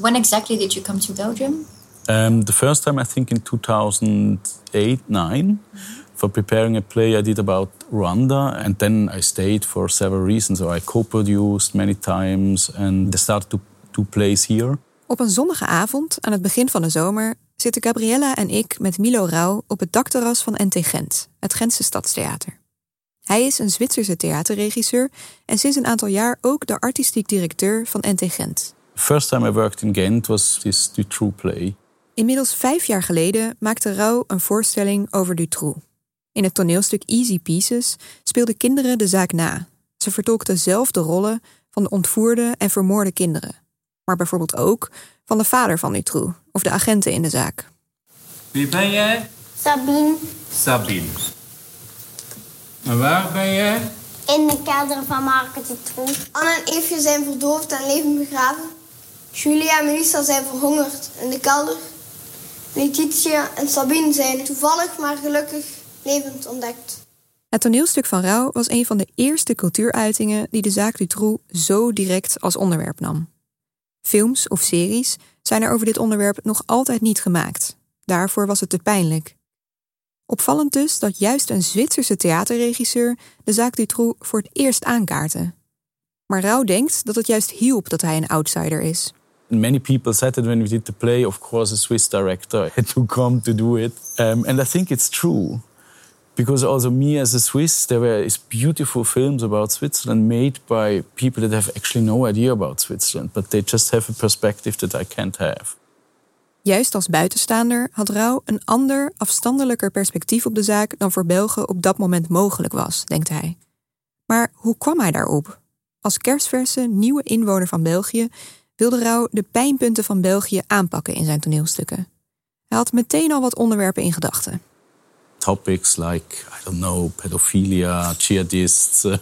When exactly did you come to Belgium? Um, the first time, I think, in 2008 9 for preparing a play I did about Rwanda. And then I stayed for several reasons. So I co produced many times and I started to plays here. Op een zonnige avond, aan het begin van de zomer, zitten Gabriella en ik met Milo Rauw op het dakterras van NT Gent, het Gentse Stadstheater. Hij is een Zwitserse theaterregisseur en sinds een aantal jaar ook de artistiek directeur van NT Gent. First time I worked in Ghent was this Dutroux play. Inmiddels vijf jaar geleden maakte Rauw een voorstelling over Dutroux. In het toneelstuk Easy Pieces speelden kinderen de zaak na. Ze vertolkten zelf de rollen van de ontvoerde en vermoorde kinderen. Maar bijvoorbeeld ook van de vader van Dutroux of de agenten in de zaak. Wie ben jij? Sabine, Sabine. En waar ben jij? in de kelder van Marke Dutroux. Anne en Eefje zijn verdoofd en levend begraven. Julia en Melissa zijn verhongerd in de kelder. Letitia en Sabine zijn toevallig maar gelukkig levend ontdekt. Het toneelstuk van Rauw was een van de eerste cultuuruitingen die de zaak Dutroux zo direct als onderwerp nam. Films of series zijn er over dit onderwerp nog altijd niet gemaakt. Daarvoor was het te pijnlijk. Opvallend dus dat juist een Zwitserse theaterregisseur de zaak Dutroux voor het eerst aankaartte. Maar Rauw denkt dat het juist hielp dat hij een outsider is. Many people said that when we did the play, of course, a Swiss director had to come to do it. Um, and I think it's true. Because also me as a Swiss, there were is beautiful films about Switzerland made by people that have actually no idea about Switzerland, but they just have a perspective that I can't have. Juist als buitenstaander had Rauw een ander, afstandelijker perspectief op de zaak dan voor Belgen op dat moment mogelijk was, denkt hij. Maar hoe kwam hij daarop? Als kerstverse nieuwe inwoner van België wilde Rauw de pijnpunten van België aanpakken in zijn toneelstukken. Hij had meteen al wat onderwerpen in gedachten. Topics like, I don't know, pedophilia, jihadists, uh,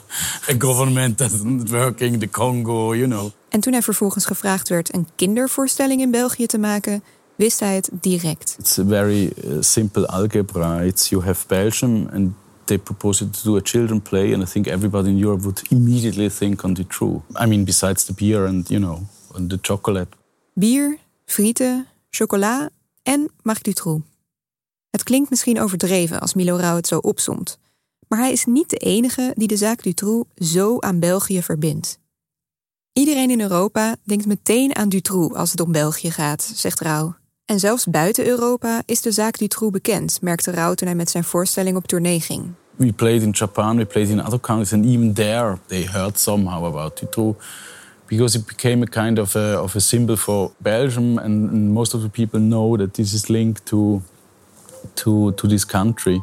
a government that's not working, the Congo, you know. En toen hij vervolgens gevraagd werd een kindervoorstelling in België te maken, wist hij het direct. It's a very uh, simple algebra. It's you have Belgium and they propose to do a children play, and I think everybody in Europe would immediately think on the true. I mean, besides the beer and you know, the chocolate. Bier, frieten, chocola en Marc Dutroux. Het klinkt misschien overdreven als Milo Rauw het zo opsomt. Maar hij is niet de enige die de zaak Dutroux zo aan België verbindt. Iedereen in Europa denkt meteen aan Dutroux als het om België gaat, zegt Rauw. En zelfs buiten Europa is de zaak Dutroux bekend, merkte Rauw toen hij met zijn voorstelling op tournee ging. We played in Japan, we played in other countries, and even there they heard somehow about Dutroux. Because it became a kind of a, of a symbol for Belgium, and, and most of the people know that this is linked to, to, to this country.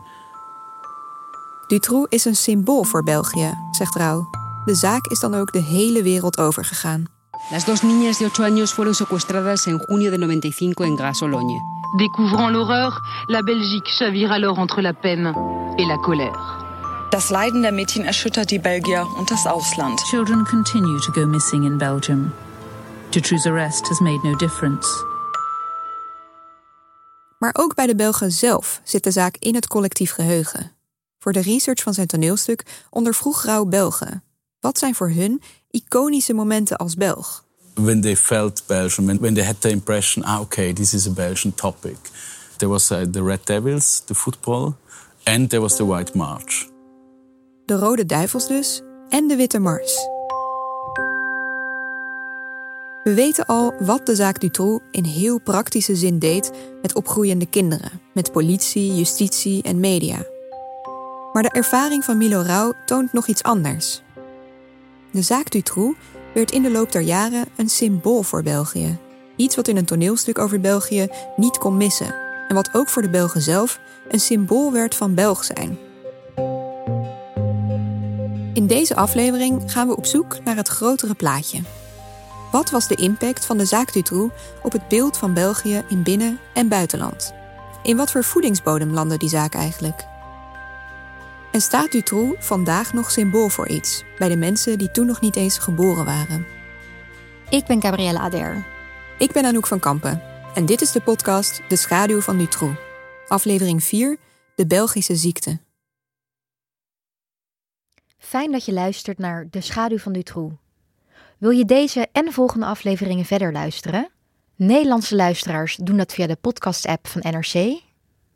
Dutroux is een symbool voor België, zegt Rauw. De zaak is dan ook de hele wereld overgegaan. Las dos niñas de 8 años fueron secuestradas en junio de 95 en Gras-Sologne. Découvrant l'horreur, la Belgique chavire alors entre la peine et la colère. Das Leiden der Mädchen erschüttert die Belgier und das Ausland. Children continue to go missing in Belgium. Dutroux's arrest has made no difference. Maar ook bij de Belgen zelf zit de zaak in het collectief geheugen. Voor de research van zijn toneelstuk ondervroeg Rauw Belgen. Wat zijn voor hun iconische momenten als Belg? When they felt Belgium, when they had the impression, ah, okay, this is a Belgian topic. There was uh, the Red Devils, the football, and there was the White March. De Rode Duivels dus en de Witte Mars. We weten al wat de zaak Dutroux in heel praktische zin deed met opgroeiende kinderen, met politie, justitie en media. Maar de ervaring van Milo Rauw toont nog iets anders. De zaak Dutroux werd in de loop der jaren een symbool voor België. Iets wat in een toneelstuk over België niet kon missen. En wat ook voor de Belgen zelf een symbool werd van Belg zijn. In deze aflevering gaan we op zoek naar het grotere plaatje. Wat was de impact van de zaak Dutroux op het beeld van België in binnen- en buitenland? In wat voor voedingsbodem landde die zaak eigenlijk? En staat Dutroux vandaag nog symbool voor iets bij de mensen die toen nog niet eens geboren waren? Ik ben Gabrielle Ader. Ik ben Anouk van Kampen en dit is de podcast De Schaduw van Dutroux. Aflevering 4, De Belgische ziekte. Fijn dat je luistert naar De Schaduw van Dutroux. Wil je deze en de volgende afleveringen verder luisteren? Nederlandse luisteraars doen dat via de podcast-app van NRC.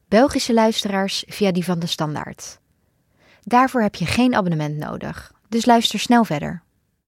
Belgische luisteraars via die van de Standaard. Daarvoor heb je geen abonnement nodig, dus luister snel verder.